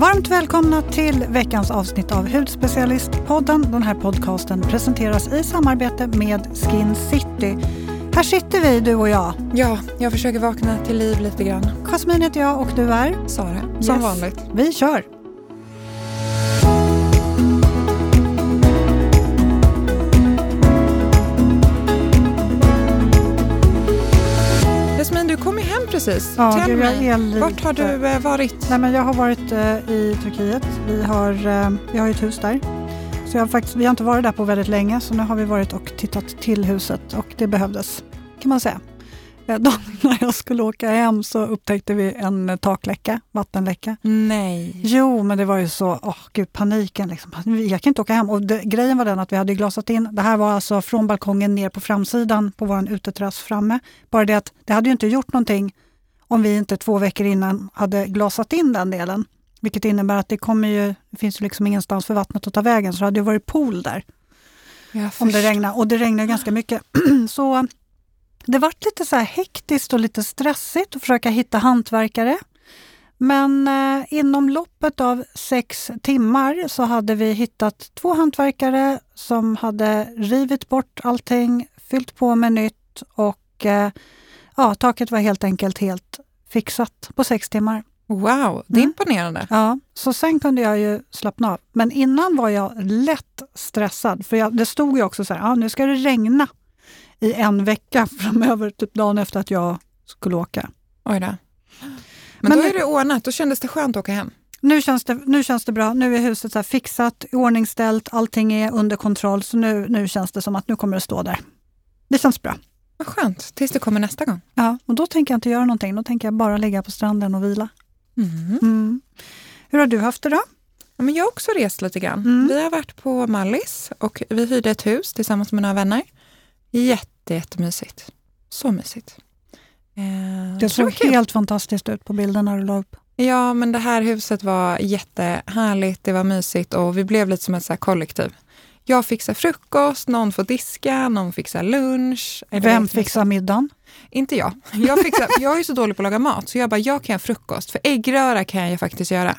Varmt välkomna till veckans avsnitt av Hudspecialistpodden. Den här podcasten presenteras i samarbete med Skin City. Här sitter vi, du och jag. Ja, jag försöker vakna till liv lite grann. Jasmin heter jag och du är? Sara, som Yes. vanligt. Vi kör! Precis. Ja, Tell du, me, är vart har du eh, varit? Nej, men jag har varit eh, i Turkiet. Vi har, eh, vi har ett hus där. Så jag har faktiskt, vi har inte varit där på väldigt länge, så nu har vi varit och tittat till huset och det behövdes, kan man säga. Dagen när jag skulle åka hem så upptäckte vi en takläcka, vattenläcka. Nej. Jo, men det var ju så, åh gud, paniken. Liksom. Jag kan inte åka hem. Och det, grejen var den att vi hade glasat in, det här var alltså från balkongen ner på framsidan på vår uteterrass framme. Bara det att det hade ju inte gjort någonting om vi inte två veckor innan hade glasat in den delen. Vilket innebär att det kommer ju, det finns ju liksom ingenstans för vattnet att ta vägen, så det hade ju varit pool där om det regnar. Och det regnar ganska mycket. så det vart lite så här hektiskt och lite stressigt att försöka hitta hantverkare. Men eh, inom loppet av sex timmar så hade vi hittat två hantverkare som hade rivit bort allting, fyllt på med nytt och eh, ja, taket var helt enkelt helt fixat på sex timmar. Wow, det är Mm. imponerande. Ja, så sen kunde jag ju slappna av. Men innan var jag lätt stressad. För jag, det stod ju också så här, ja, nu ska det regna i en vecka framöver, typ dagen efter att jag skulle åka. Oj då. Men, Men då är det ordnat, då kändes det skönt att åka hem. Nu känns det, nu känns det bra. Nu är huset så fixat, iordningställt, allting är under kontroll. Så nu, nu känns det som att nu kommer det stå där. Det känns bra. Vad skönt, tills det kommer nästa gång. Ja, och då tänker jag inte göra någonting. Då tänker jag bara ligga på stranden och vila. Mm. Mm. Hur har du haft det då? Ja, men jag har också rest lite grann. Mm. Vi har varit på Mallis och vi hyrde ett hus tillsammans med några vänner. Jätte, jättemysigt. Så mysigt. Eh, Det såg helt fantastiskt ut på bilderna du la upp. Ja, men det här huset var jättehärligt, det var mysigt och vi blev lite som ett så kollektiv. Jag fixar frukost, någon får diska, någon fixar lunch. Vem fixar middagen? Inte jag. Jag, fixar, jag är så dålig på att laga mat så jag bara, jag kan göra frukost. För äggröra kan jag faktiskt göra.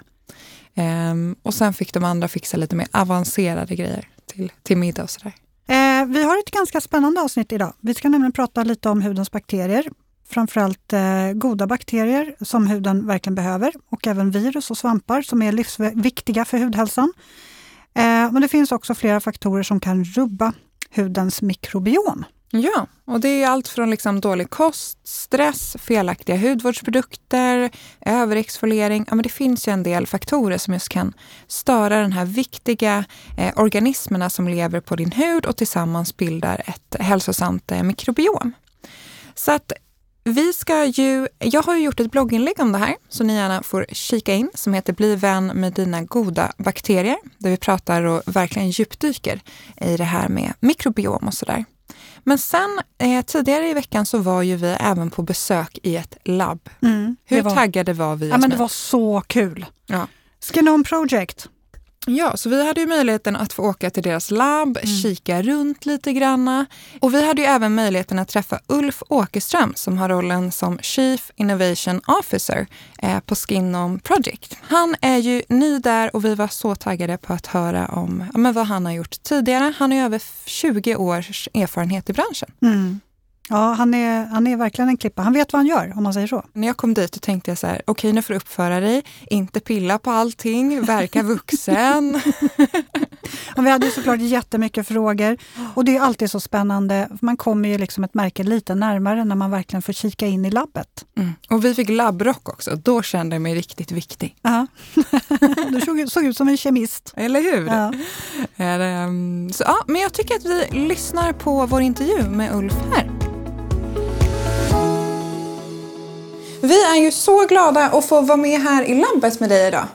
Ehm, och sen fick de andra fixa lite mer avancerade grejer till, till middag och sådär. Eh, vi har ett ganska spännande avsnitt idag. Vi ska nämligen prata lite om hudens bakterier. Framförallt eh, goda bakterier som huden verkligen behöver och även virus och svampar som är livsviktiga för hudhälsan. Eh, men det finns också flera faktorer som kan rubba hudens mikrobiom. Ja, och det är allt från liksom dålig kost, stress, felaktiga hudvårdsprodukter, överexfoliering. Ja, men det finns ju en del faktorer som just kan störa den här viktiga eh, organismerna som lever på din hud och tillsammans bildar ett hälsosamt eh, mikrobiom. Så att vi ska ju, jag har ju gjort ett blogginlägg om det här så ni gärna får kika in som heter Bli vän med dina goda bakterier där vi pratar och verkligen djupdyker i det här med mikrobiom och sådär. Men sen eh, tidigare i veckan så var ju vi även på besök i ett labb. Mm, Hur var, taggade var vi? ja, men det var så kul! Ja. Skinome Project. Ja, så vi hade ju möjligheten att få åka till deras labb, Mm. kika runt lite granna. Och vi hade ju även möjligheten att träffa Ulf Åkerström som har rollen som Chief Innovation Officer eh, på Skinnom Project. Han är ju ny där och vi var så taggade på att höra om ja, men vad han har gjort tidigare. Han har ju över 20 års erfarenhet i branschen. Mm. Ja, han är, han är verkligen en klippa. Han vet vad han gör, om man säger så. När jag kom dit så tänkte jag så här, okej nu får du uppföra dig, inte pilla på allting, verka vuxen. Och vi hade ju såklart jättemycket frågor och det är alltid så spännande. Man kommer ju liksom ett märke lite närmare när man verkligen får kika in i labbet. Mm. Och vi fick labbrock också, då kände jag mig riktigt viktig. Ja. Du såg, såg ut som en kemist. Eller hur? Ja. Um, så, ja, men jag tycker att vi lyssnar på vår intervju med Ulf här. Vi är ju så glada att få vara med här i labbet med dig idag.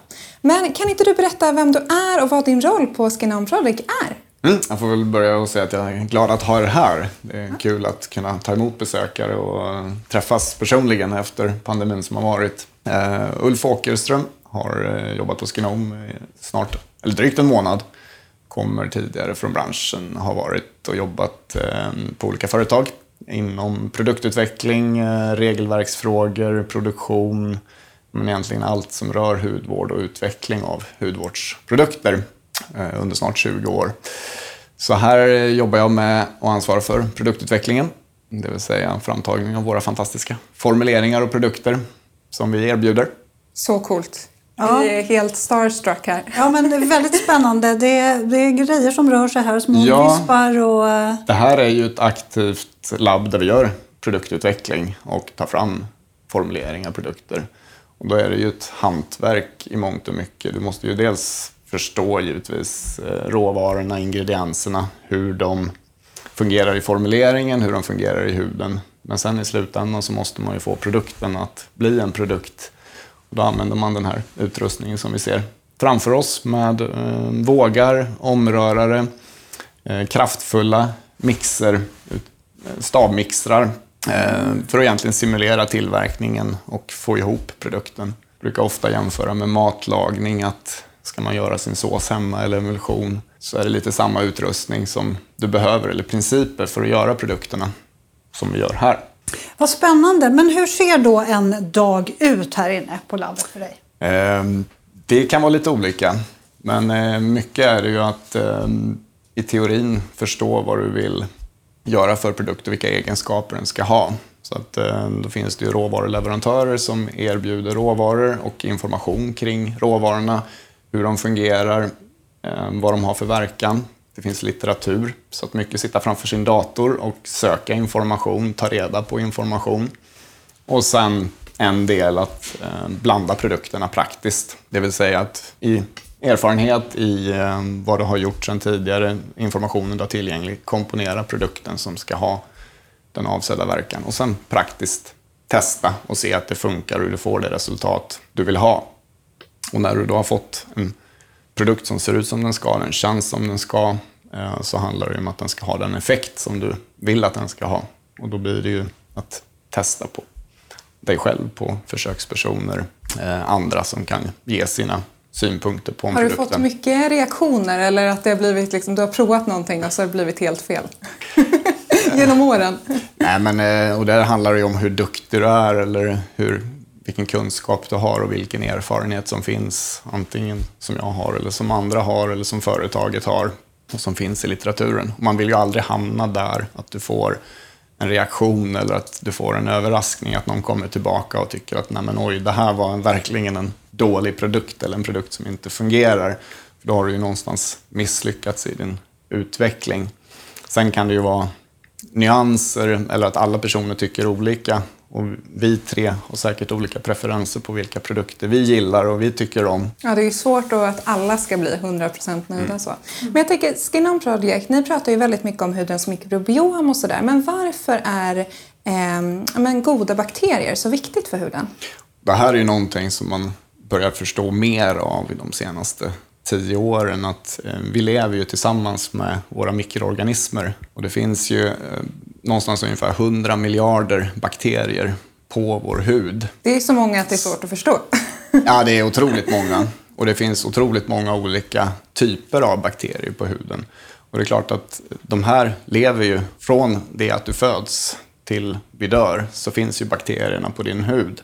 Men kan inte du berätta vem du är och vad din roll på Skin Project är? Mm, jag får väl börja och säga att jag är glad att ha er här. Det är kul att kunna ta emot besökare och träffas personligen efter pandemin som har varit. Uh, Ulf Åkerström har uh, jobbat på Skinome i snart, eller drygt en månad. Kommer tidigare från branschen, har varit och jobbat uh, på olika företag inom produktutveckling, eh, regelverksfrågor, produktion, men egentligen allt som rör hudvård och utveckling av hudvårdsprodukter eh, under snart 20 år. Så här jobbar jag med och ansvarar för produktutvecklingen, det vill säga framtagning av våra fantastiska formuleringar och produkter som vi erbjuder. Så coolt. Ja. Vi är helt starstruck här. Ja, men det är väldigt spännande. Det är, det är grejer som rör sig här, små ja, vispar och... Eh, det här är ju ett aktivt labb där vi gör produktutveckling och tar fram formuleringar, produkter. Och då är det ju ett hantverk i mångt och mycket. Du måste ju dels förstå givetvis eh, råvarorna, ingredienserna, hur de fungerar i formuleringen, hur de fungerar i huden. Men sen i slutändan så måste man ju få produkten att bli en produkt. Då använder man den här utrustningen som vi ser framför oss med eh, vågar, omrörare, eh, kraftfulla mixer, eh, stavmixrar eh, för att egentligen simulera tillverkningen och få ihop produkten. Jag brukar ofta jämföra med matlagning, att ska man göra sin sås hemma eller emulsion så är det lite samma utrustning som du behöver, eller principer för att göra produkterna som vi gör här. Vad spännande. Men hur ser då en dag ut här inne på labbet för dig? Ehm, det kan vara lite olika. Men eh, mycket är det ju att ehm, i teorin förstå vad du vill göra för produkt och vilka egenskaper den ska ha. Så att, eh, då finns det ju råvaruleverantörer som erbjuder råvaror och information kring råvarorna, hur de fungerar, eh, vad de har för verkan. Det finns litteratur, så att mycket sitta framför sin dator och söka information, ta reda på information. Och sen en del att eh, blanda produkterna praktiskt. Det vill säga att i erfarenhet i eh, vad du har gjort sedan tidigare, informationen du har tillgänglig, komponera produkten som ska ha den avsedda verkan och sen praktiskt testa och se att det funkar och du får det resultat du vill ha. Och när du då har fått en produkt som ser ut som den ska, den känns som den ska, eh, så handlar det om att den ska ha den effekt som du vill att den ska ha. Och då blir det ju att testa på dig själv, på försökspersoner, eh, andra som kan ge sina synpunkter på en Har du produkten. fått mycket reaktioner eller att det har blivit liksom, du har provat någonting och så har det blivit helt fel? Genom åren? Nej, men eh, och där handlar det ju om hur duktig du är eller hur, vilken kunskap du har och vilken erfarenhet som finns. Antingen som jag har eller som andra har eller som företaget har och som finns i litteraturen. Man vill ju aldrig hamna där att du får en reaktion eller att du får en överraskning, att någon kommer tillbaka och tycker att Nej, men oj, det här var verkligen en dålig produkt eller en produkt som inte fungerar. För då har du ju någonstans misslyckats i din utveckling. Sen kan det ju vara nyanser eller att alla personer tycker olika. Och vi tre har säkert olika preferenser på vilka produkter vi gillar och vi tycker om. Ja, det är svårt då att alla ska bli 100% nöjda. Mm. Så. Men jag tänker, Skin On Project, ni pratar ju väldigt mycket om hudens mikrobiom och sådär. Men varför är eh, men goda bakterier så viktigt för huden? Det här är ju någonting som man börjat förstå mer av i de senaste tio åren att eh, vi lever ju tillsammans med våra mikroorganismer. Och det finns ju eh, någonstans ungefär 100 miljarder bakterier på vår hud. Det är så många att det är svårt att förstå. ja, det är otroligt många. Och det finns otroligt många olika typer av bakterier på huden. Och det är klart att de här lever ju från det att du föds till vi dör, så finns ju bakterierna på din hud.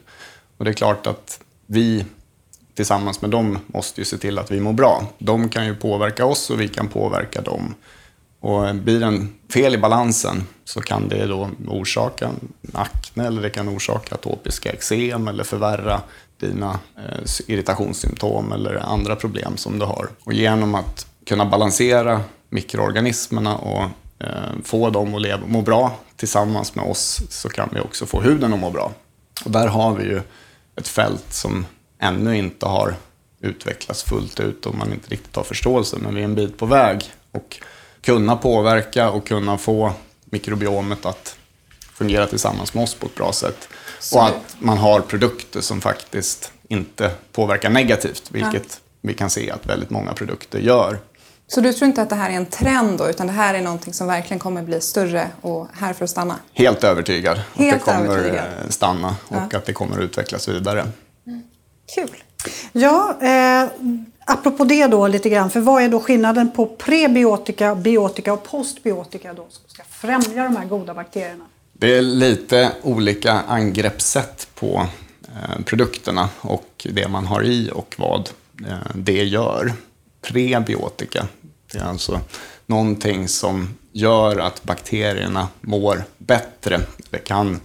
Och det är klart att vi tillsammans med dem måste ju se till att vi mår bra. De kan ju påverka oss och vi kan påverka dem. Och eh, blir den fel i balansen så kan det då orsaka akne eller det kan orsaka atopiska eksem eller förvärra dina eh, irritationssymptom eller andra problem som du har. Och genom att kunna balansera mikroorganismerna och eh, få dem att leva, må bra tillsammans med oss så kan vi också få huden att må bra. Och där har vi ju ett fält som ännu inte har utvecklats fullt ut och man inte riktigt har förståelse. Men vi är en bit på väg. Och kunna påverka och kunna få mikrobiomet att fungera tillsammans med oss på ett bra sätt. Så. Och att man har produkter som faktiskt inte påverkar negativt, vilket ja. vi kan se att väldigt många produkter gör. Så du tror inte att det här är en trend då, utan det här är någonting som verkligen kommer bli större och här för att stanna? Helt övertygad Helt att det kommer övertygad. stanna och ja. att det kommer utvecklas vidare. Kul! Ja, eh, apropå det då lite grann, för vad är då skillnaden på prebiotika, biotika och postbiotika då som ska främja de här goda bakterierna? Det är lite olika angreppssätt på eh, produkterna och det man har i och vad eh, det gör. Prebiotika, det är alltså någonting som gör att bakterierna mår bättre. Det kan,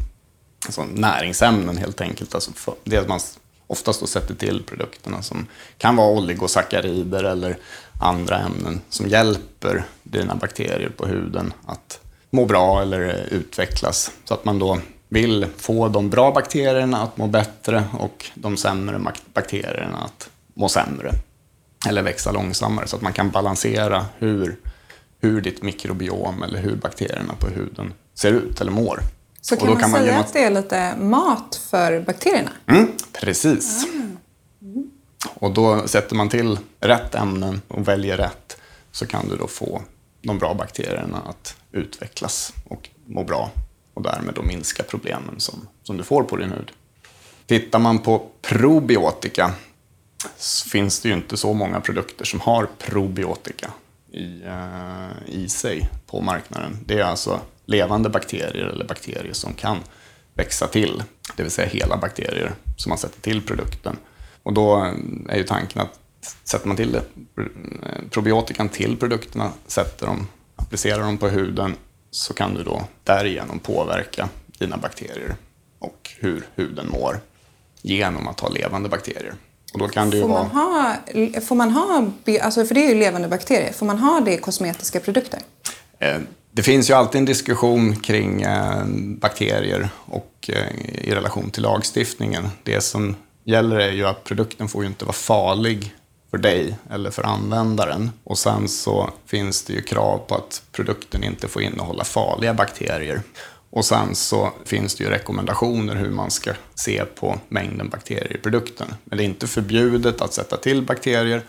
alltså näringsämnen helt enkelt, alltså det man oftast då sätter till produkterna som kan vara oligosackarider eller andra ämnen som hjälper dina bakterier på huden att må bra eller utvecklas. Så att man då vill få de bra bakterierna att må bättre och de sämre bakterierna att må sämre. Eller växa långsammare så att man kan balansera hur, hur ditt mikrobiom eller hur bakterierna på huden ser ut eller mår. Så kan, man, kan man säga genom... att det är lite mat för bakterierna? Mm, precis. Mm. Och då sätter man till rätt ämnen och väljer rätt så kan du då få de bra bakterierna att utvecklas och må bra och därmed då minska problemen som, som du får på din hud. Tittar man på probiotika så finns det ju inte så många produkter som har probiotika i, uh, i sig på marknaden. Det är alltså levande bakterier eller bakterier som kan växa till, det vill säga hela bakterier som man sätter till produkten. Och då är ju tanken att sätter man till det, probiotikan till produkterna, sätter dem, applicerar dem på huden, så kan du då därigenom påverka dina bakterier och hur huden mår genom att ha levande bakterier. Och då kan det får, man ha, får man ha, alltså för det är ju levande bakterier, får man ha det i kosmetiska produkter? Det finns ju alltid en diskussion kring eh, bakterier och eh, i relation till lagstiftningen. Det som gäller är ju att produkten får ju inte vara farlig för dig eller för användaren. Och sen så finns det ju krav på att produkten inte får innehålla farliga bakterier. Och sen så finns det ju rekommendationer hur man ska se på mängden bakterier i produkten. Men det är inte förbjudet att sätta till bakterier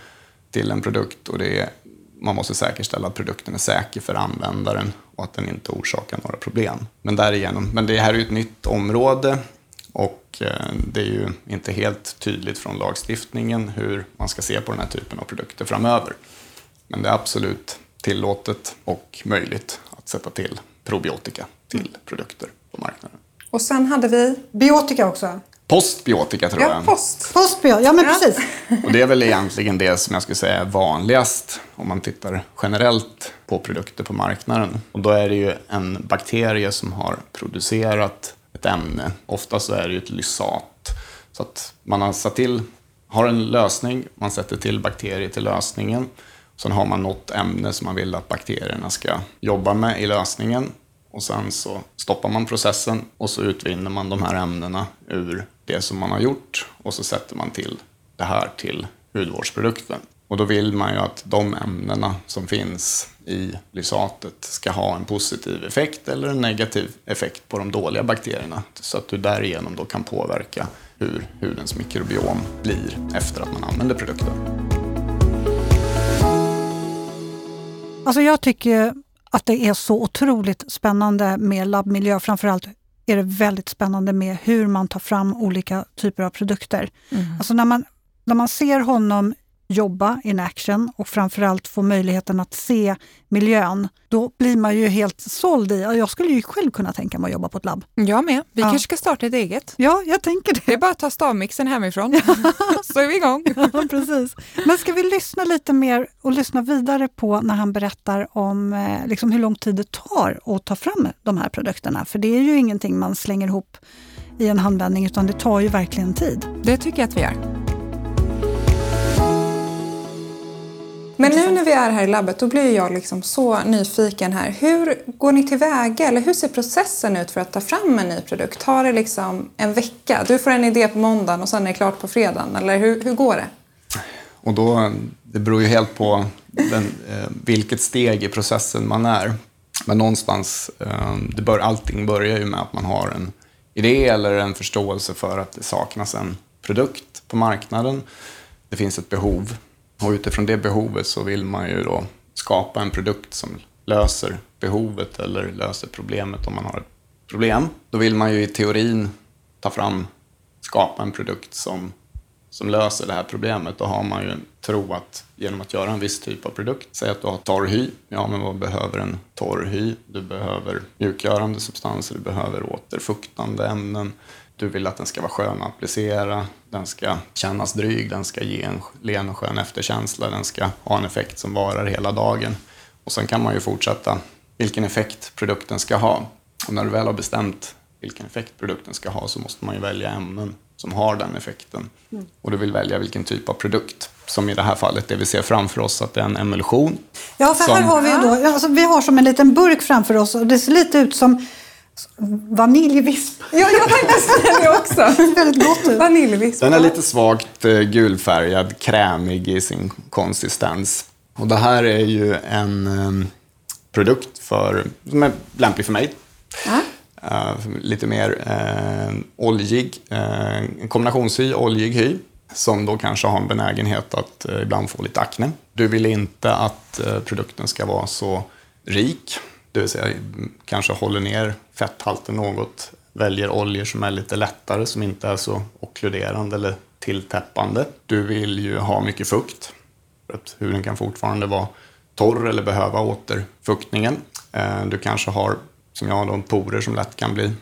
till en produkt och det är, man måste säkerställa att produkten är säker för användaren och att den inte orsakar några problem. Men, därigenom, men det här är ju ett nytt område och eh, det är ju inte helt tydligt från lagstiftningen hur man ska se på den här typen av produkter framöver. Men det är absolut tillåtet och möjligt att sätta till probiotika till produkter på marknaden. Och sen hade vi biotika också. Postbiotika tror ja, jag. Post. Postbiotika, ja men ja. precis. Och det är väl egentligen det som jag skulle säga är vanligast om man tittar generellt på produkter på marknaden. Och då är det ju en bakterie som har producerat ett ämne. Ofta så är det ju ett lysat. Så att man har satt till, har en lösning, man sätter till bakterier till lösningen. Sen har man något ämne som man vill att bakterierna ska jobba med i lösningen. Och sen så stoppar man processen och så utvinner man de här ämnena ur det som man har gjort och så sätter man till det här till hudvårdsprodukten. Och då vill man ju att de ämnena som finns i lysatet ska ha en positiv effekt eller en negativ effekt på de dåliga bakterierna. Så att du därigenom då kan påverka hur hudens mikrobiom blir efter att man använder produkten. Alltså jag tycker att det är så otroligt spännande med labbmiljö. Framförallt är det väldigt spännande med hur man tar fram olika typer av produkter. Mm. Alltså när man, när man ser honom jobba in action och framförallt få möjligheten att se miljön, då blir man ju helt såld i, jag skulle ju själv kunna tänka mig att jobba på ett labb. Jag med. Vi ja. kanske ska starta ett eget. Ja, jag tänker det. Det är bara att ta stavmixen hemifrån, så är vi igång. ja, precis. Men ska vi lyssna lite mer och lyssna vidare på när han berättar om eh, liksom hur lång tid det tar att ta fram de här produkterna? För det är ju ingenting man slänger ihop i en handvändning, utan det tar ju verkligen tid. Det tycker jag att vi gör. Men nu när vi är här i labbet, då blir jag liksom så nyfiken här. Hur går ni tillväga? Eller hur ser processen ut för att ta fram en ny produkt? Tar det liksom en vecka? Du får en idé på måndagen och sen är det klart på fredagen. Eller hur, hur går det? Och då, det beror ju helt på den, eh, vilket steg i processen man är. Men någonstans, eh, det bör, allting börjar ju med att man har en idé eller en förståelse för att det saknas en produkt på marknaden. Det finns ett behov och utifrån det behovet så vill man ju då skapa en produkt som löser behovet eller löser problemet om man har ett problem. Då vill man ju i teorin ta fram, skapa en produkt som, som löser det här problemet. Då har man ju en tro att genom att göra en viss typ av produkt, säg att du har torr hy, ja men vad behöver en torr hy? Du behöver mjukgörande substanser, du behöver återfuktande ämnen, du vill att den ska vara skön att applicera, den ska kännas dryg, den ska ge en len och skön efterkänsla, den ska ha en effekt som varar hela dagen. Och sen kan man ju fortsätta vilken effekt produkten ska ha. Och när du väl har bestämt vilken effekt produkten ska ha så måste man ju välja ämnen som har den effekten. Mm. Och du vill välja vilken typ av produkt. Som i det här fallet, det vi ser framför oss, att det är en emulsion. Ja, för som... här har vi ju då, alltså, vi har som en liten burk framför oss och det ser lite ut som Vaniljvisp. Ja, jag tänkte säga det också. väldigt gott ut. Vaniljvisp. Den är lite svagt eh, gulfärgad, krämig i sin konsistens. Och det här är ju en um, produkt för, som är lämplig för mig. Ja. Uh, lite mer uh, oljig, uh, kombinationshy, oljig hy som då kanske har en benägenhet att ibland få lite akne. Du vill inte att produkten ska vara så rik det vill säga kanske håller ner fetthalten något, väljer oljor som är lite lättare, som inte är så okkluderande eller tilltäppande. Du vill ju ha mycket fukt, att huden kan fortfarande vara torr eller behöva återfuktningen. Eh, du kanske har, som jag, då, porer som lätt kan bli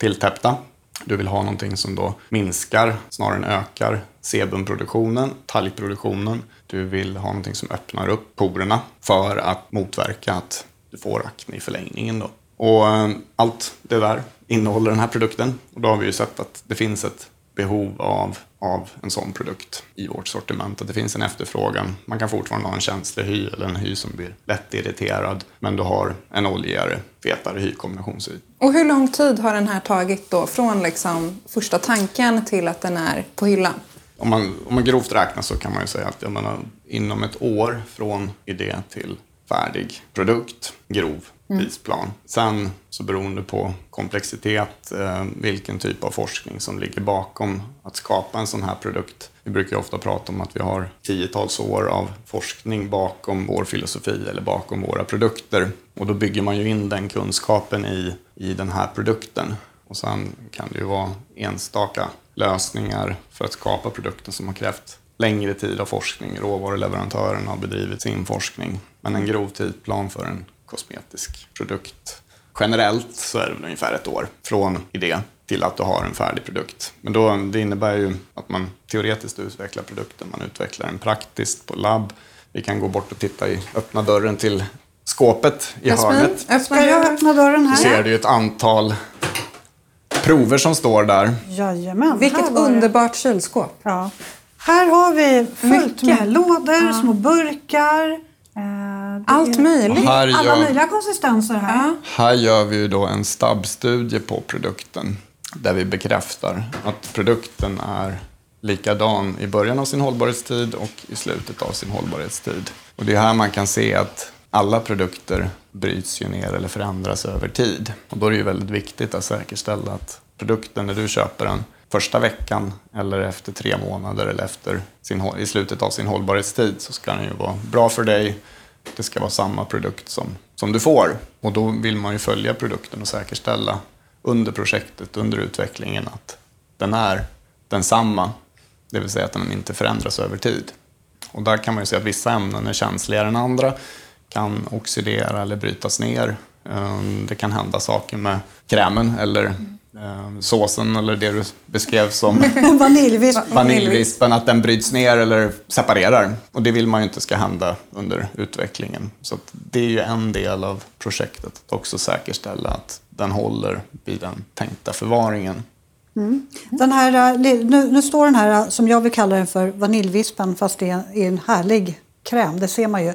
tilltäppta. Du vill ha någonting som då minskar snarare än ökar sebumproduktionen, talgproduktionen. Du vill ha någonting som öppnar upp porerna för att motverka att du får akne i förlängningen. Då. Och eh, allt det där innehåller den här produkten. Och då har vi ju sett att det finns ett behov av, av en sån produkt i vårt sortiment. Att det finns en efterfrågan. Man kan fortfarande ha en känslig hy eller en hy som blir lätt irriterad. Men du har en oljigare, fetare hykombinationshy. Och hur lång tid har den här tagit då från liksom första tanken till att den är på hyllan? Om man, om man grovt räknar så kan man ju säga att jag menar, inom ett år från idé till färdig produkt, grov mm. tidsplan. Sen så beroende på komplexitet, eh, vilken typ av forskning som ligger bakom att skapa en sån här produkt. Vi brukar ofta prata om att vi har tiotals år av forskning bakom vår filosofi eller bakom våra produkter. Och då bygger man ju in den kunskapen i, i den här produkten. Och sen kan det ju vara enstaka lösningar för att skapa produkten som har krävt längre tid av forskning. Råvaruleverantören har bedrivit sin forskning. Men en grov tidplan för en kosmetisk produkt. Generellt så är det ungefär ett år från idé till att du har en färdig produkt. Men då, det innebär ju att man teoretiskt utvecklar produkten, man utvecklar den praktiskt på labb. Vi kan gå bort och titta i öppna dörren till skåpet i Jasmin, hörnet. Öppna jag öppna dörren här? Så ser du ett antal prover som står där. Jajamän. Vilket underbart kylskåp. Ja. Här har vi fullt Mycket. med lådor, ja. små burkar. Eh, Allt möjligt. Gör, Alla möjliga konsistenser här. Ja. Här gör vi då en stabbstudie på produkten. Där vi bekräftar att produkten är likadan i början av sin hållbarhetstid och i slutet av sin hållbarhetstid. Och det är här man kan se att alla produkter bryts ju ner eller förändras över tid. Och då är det ju väldigt viktigt att säkerställa att produkten, när du köper den, första veckan eller efter tre månader eller efter sin, i slutet av sin hållbarhetstid så ska den ju vara bra för dig. Det ska vara samma produkt som, som du får. Och då vill man ju följa produkten och säkerställa under projektet, under utvecklingen att den är densamma. Det vill säga att den inte förändras över tid. Och där kan man ju se att vissa ämnen är känsligare än andra, kan oxidera eller brytas ner. Ehm, det kan hända saker med krämen eller mm såsen eller det du beskrev som vaniljvisp. vaniljvispen, att den bryts ner eller separerar. Och det vill man ju inte ska hända under utvecklingen. Så det är ju en del av projektet, att också säkerställa att den håller vid den tänkta förvaringen. Mm. Den här, eh, nu, nu, står den här, eh, som jag vill kalla den för vaniljvispen, fast det är en härlig kräm, det ser man ju.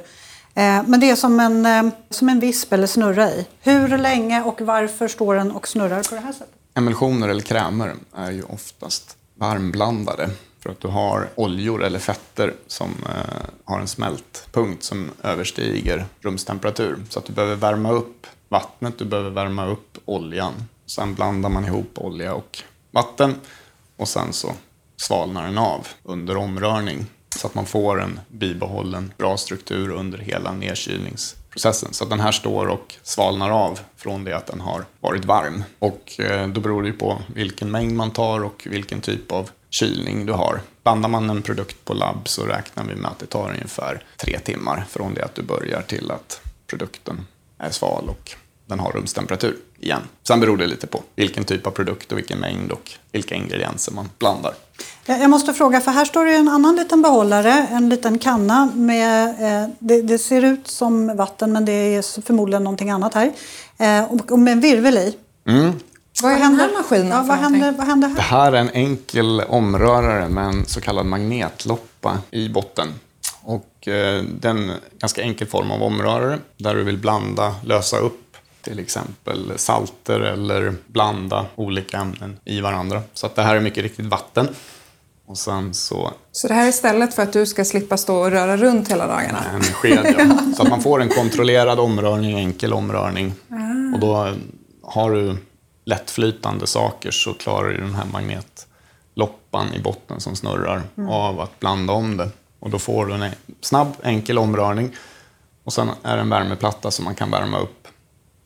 Eh, men det är som en, som en visp eller snurra i. Hur länge och varför står den och snurrar på det här sättet? Emulsioner eller krämer är ju oftast varmblandade för att du har oljor eller fetter som eh, har en smältpunkt som överstiger rumstemperatur. Så att du behöver värma upp vattnet, du behöver värma upp oljan. Sen blandar man ihop olja och vatten och sen så svalnar den av under omrörning så att man får en bibehållen bra struktur under hela nedkylnings processen. Så den här står och svalnar av från det att den har varit varm. Och eh, då beror det ju på vilken mängd man tar och vilken typ av kylning du har. Blandar man en produkt på labb så räknar vi med att det tar ungefär tre timmar från det att du börjar till att produkten är sval och den har rumstemperatur igen. Sen beror det lite på vilken typ av produkt och vilken mängd och vilka ingredienser man blandar. Jag måste fråga, för här står det en annan liten behållare, en liten kanna med, eh, det, det, ser ut som vatten men det är förmodligen någonting annat här. Eh, och, och med en virvel i. Mm. Vad är den här maskinen ja, vad, händer, vad händer här? Det här är en enkel omrörare med en så kallad magnetloppa i botten. Och eh, det är en ganska enkel form av omrörare där du vill blanda, lösa upp till exempel salter eller blanda olika ämnen i varandra. Så att det här är mycket riktigt vatten. Och sen så... Så det här är istället för att du ska slippa stå och röra runt hela dagarna? En sked, ja. Så att man får en kontrollerad omrörning, enkel omrörning. Ah. Och då har du lättflytande saker så klarar du den här magnetloppan i botten som snurrar mm. av att blanda om det. Och då får du en snabb, enkel omrörning. Och sen är det en värmeplatta som man kan värma upp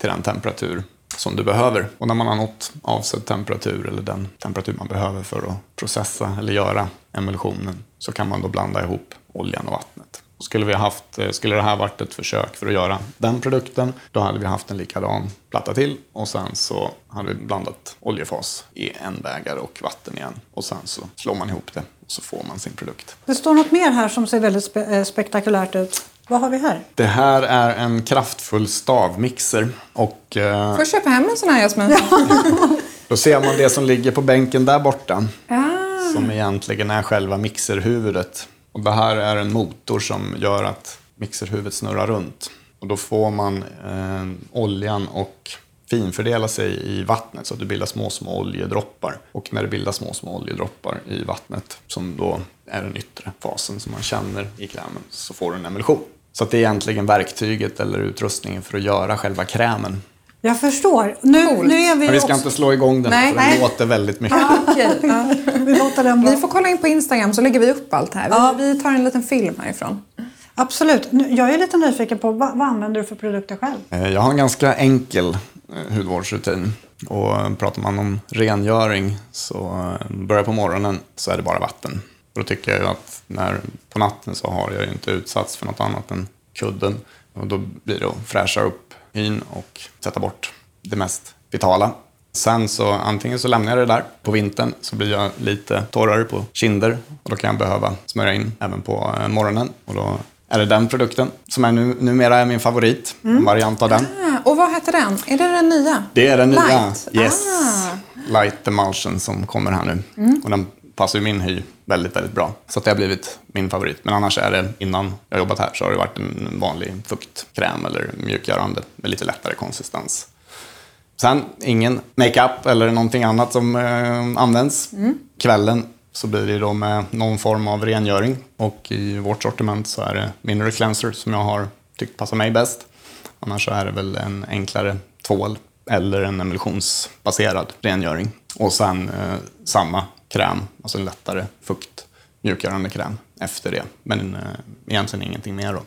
till den temperatur som du behöver. Och när man har nått avsedd temperatur eller den temperatur man behöver för att processa eller göra emulsionen så kan man då blanda ihop oljan och vattnet. Skulle, vi haft, eh, skulle det här varit ett försök för att göra den produkten, då hade vi haft en likadan platta till och sen så hade vi blandat oljefas i en bägare och vatten igen. Och sen så slår man ihop det och så får man sin produkt. Det står något mer här som ser väldigt spe eh, spektakulärt ut. Vad har vi här? Det här är en kraftfull stavmixer. Och, eh, Får köpa hem en sån här Jasmin. då ser man det som ligger på bänken där borta. Ah. Som egentligen är själva mixerhuvudet. Och det här är en motor som gör att mixerhuvudet snurrar runt. Och då får man eh, oljan och finfördela sig i vattnet så att det bildas små, små oljedroppar. Och när det bildas små, små oljedroppar i vattnet, som då är den yttre fasen som man känner i krämen, så får du en emulsion. Så det är egentligen verktyget eller utrustningen för att göra själva krämen. Jag förstår. Nu, nu är vi Men vi ska också... inte slå igång den, nej, för den låter väldigt mycket. Ah, okay. ja. vi, låter den vi får kolla in på Instagram så lägger vi upp allt här. Ja. Vi, vi tar en liten film härifrån. Absolut. Jag är lite nyfiken på vad, vad använder du för produkter själv? Eh, jag har en ganska enkel eh, hudvårdsrutin. Och pratar man om rengöring så eh, börjar på morgonen så är det bara vatten. Då tycker jag att när, på natten så har jag inte utsatts för något annat än kudden. Och då blir det att fräscha upp hyn och sätta bort det mest vitala. Sen så antingen så lämnar jag det där på vintern så blir jag lite torrare på kinder och då kan jag behöva smörja in även på eh, morgonen. Och då är det den produkten som är nu, numera är min favorit. Mm. En variant av den. Ah, och vad heter den? Är det den nya? Det är den nya. Light. Yes. Ah. Light Emulsion som kommer här nu. Mm. Och den passar min hy väldigt, väldigt bra. Så det har blivit min favorit. Men annars är det, innan jag jobbat här, så har det varit en vanlig fuktkräm eller mjukgörande med lite lättare konsistens. Sen ingen makeup eller någonting annat som eh, används. Mm. Kvällen så blir det då med någon form av rengöring. Och i vårt sortiment så är det Mineral Cleanser som jag har tyckt passar mig bäst. Annars så är det väl en enklare tvål eller en emulsionsbaserad rengöring. Och sen eh, samma kräm, alltså en lättare fukt, mjukgörande kräm efter det. Men eh, egentligen ingenting mer då.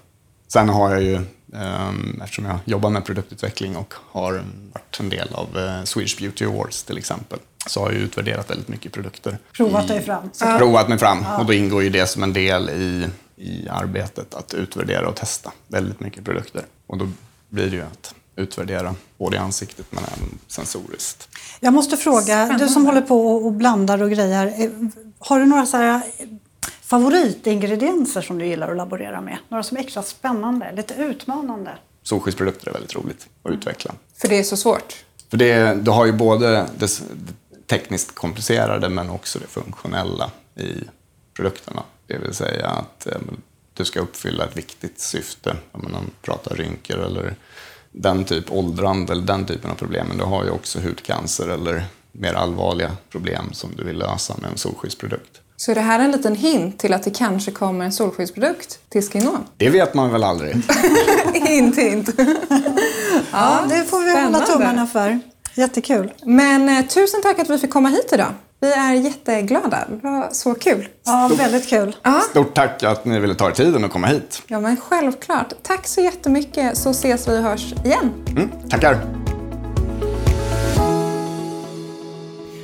Sen har jag ju, eh, eftersom jag jobbar med produktutveckling och har varit en del av eh, Swedish Beauty Awards till exempel, så har jag utvärderat väldigt mycket produkter. Provat dig fram. Ja. Provat mig fram. Och då ingår ju det som en del i, i arbetet att utvärdera och testa väldigt mycket produkter. Och då blir det ju att utvärdera både i ansiktet men även sensoriskt. Jag måste fråga, Spännande. du som håller på och blandar och grejer. Eh, har du några så här eh, favoritingredienser som du gillar att laborera med? Några som är extra spännande, lite utmanande? Solskyddsprodukter är väldigt roligt att utveckla. För det är så svårt? För det, du har ju både det tekniskt komplicerade men också det funktionella i produkterna. Det vill säga att eh, du ska uppfylla ett viktigt syfte. Om man pratar rynkor eller den typ åldrande eller den typen av problem. Men du har ju också hudcancer eller mer allvarliga problem som du vill lösa med en solskyddsprodukt. Så är det här en liten hint till att det kanske kommer en solskyddsprodukt till Skinon? Det vet man väl aldrig? hint, hint. ja, det får vi Spännande. hålla tummarna för. Jättekul. Men eh, tusen tack att vi fick komma hit idag. Vi är jätteglada. Det var så kul. Ja, väldigt kul. Ja. Stort tack att ni ville ta er tiden att komma hit. Ja, men självklart. Tack så jättemycket så ses vi och hörs igen. Mm, tackar.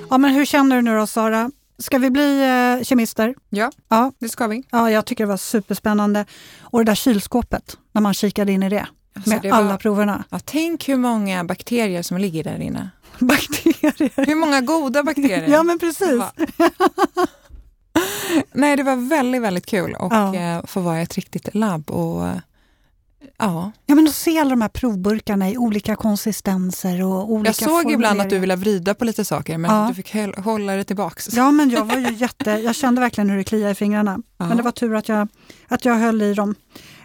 Ja, men hur känner du nu då, Sara? Ska vi bli eh, kemister? Ja, ja, det ska vi. Ja, jag tycker det var superspännande. Och det där kylskåpet, när man kikade in i det. Alltså, med det var- alla proverna. Ja, tänk hur många bakterier som ligger där inne. Bakterier. Hur många goda bakterier. Ja, men precis. Nej, det var väldigt, väldigt kul att Ja. eh, få vara i ett riktigt labb. Och, eh, ja. Ja, men att se alla de här provburkarna i olika konsistenser och olika Jag såg ibland att du ville vrida på lite saker, men Ja. du fick hålla det tillbaks. Ja, men jag var ju jätte... Jag kände verkligen hur det kliade i fingrarna. Ja. Men det var tur att jag, att jag höll i dem.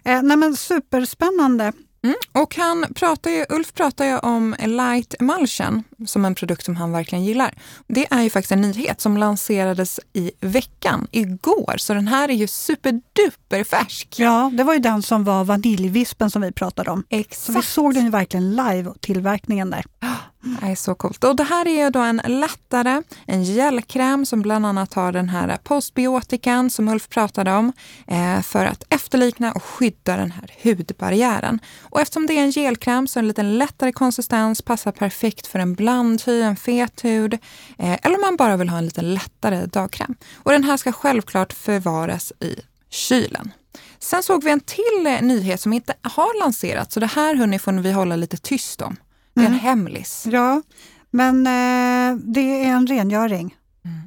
Eh, nej, men superspännande. Mm. Och han pratar ju, Ulf pratar ju om Light Emulsion som en produkt som han verkligen gillar. Det är ju faktiskt en nyhet som lanserades i veckan, igår. Så den här är ju superduper färsk. Ja, det var ju den som var vaniljvispen som vi pratade om. Så vi Exakt. såg den ju verkligen live, tillverkningen där. Det är så coolt. Och det här är ju då en lättare, en gelkräm som bland annat har den här postbiotikan som Ulf pratade om eh, för att efterlikna och skydda den här hudbarriären. Och eftersom det är en gelkräm så är en lite lättare konsistens, passar perfekt för en blandhy, en fet hud eh, eller om man bara vill ha en lite lättare dagkräm. Och den här ska självklart förvaras i kylen. Sen såg vi en till eh, nyhet som inte har lanserats, så det här hörni får vi hålla lite tyst om. Det är en hemlis. Ja, men eh, det är en rengöring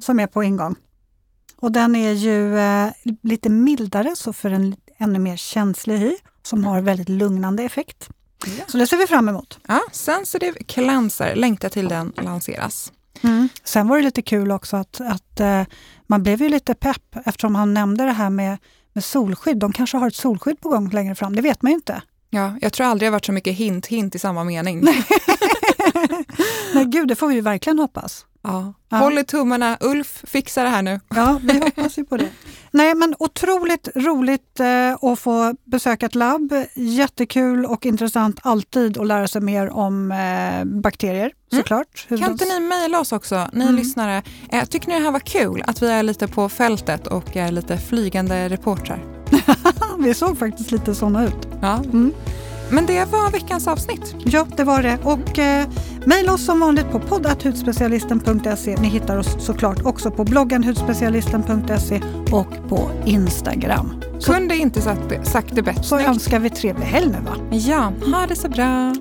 som är på ingång. Och den är ju eh, lite mildare, så för en ännu mer känslig hy som har väldigt lugnande effekt. Ja. Så det ser vi fram emot. Ja, Sensitive Cleanser, längtar till den lanseras. Sen var det lite kul också att, att eh, man blev ju lite pepp eftersom han nämnde det här med, med solskydd. De kanske har ett solskydd på gång längre fram, det vet man ju inte. Ja, jag tror aldrig det har varit så mycket hint, hint i samma mening. Nej gud, det får vi ju verkligen hoppas. Ja. Ja. Håll i tummarna, Ulf fixar det här nu. Ja, vi hoppas ju på det. Nej, men otroligt roligt eh, att få besöka ett labb. Jättekul och intressant alltid att lära sig mer om eh, bakterier såklart. Hur Kan inte ni mejla oss också, ni lyssnare? Eh, tycker ni det här var kul, att vi är lite på fältet och är lite flygande reportrar? Vi såg faktiskt lite sådana ut. Ja. Mm. Men det var veckans avsnitt. Ja, det var det. Och eh, mejla oss som vanligt på podd.hudspecialisten.se. Ni hittar oss såklart också på bloggen hudspecialisten.se och på Instagram. Så, Kunde inte sagt det, sagt det bättre. så önskar vi trevlig helg nu va? Ja, ha det så bra.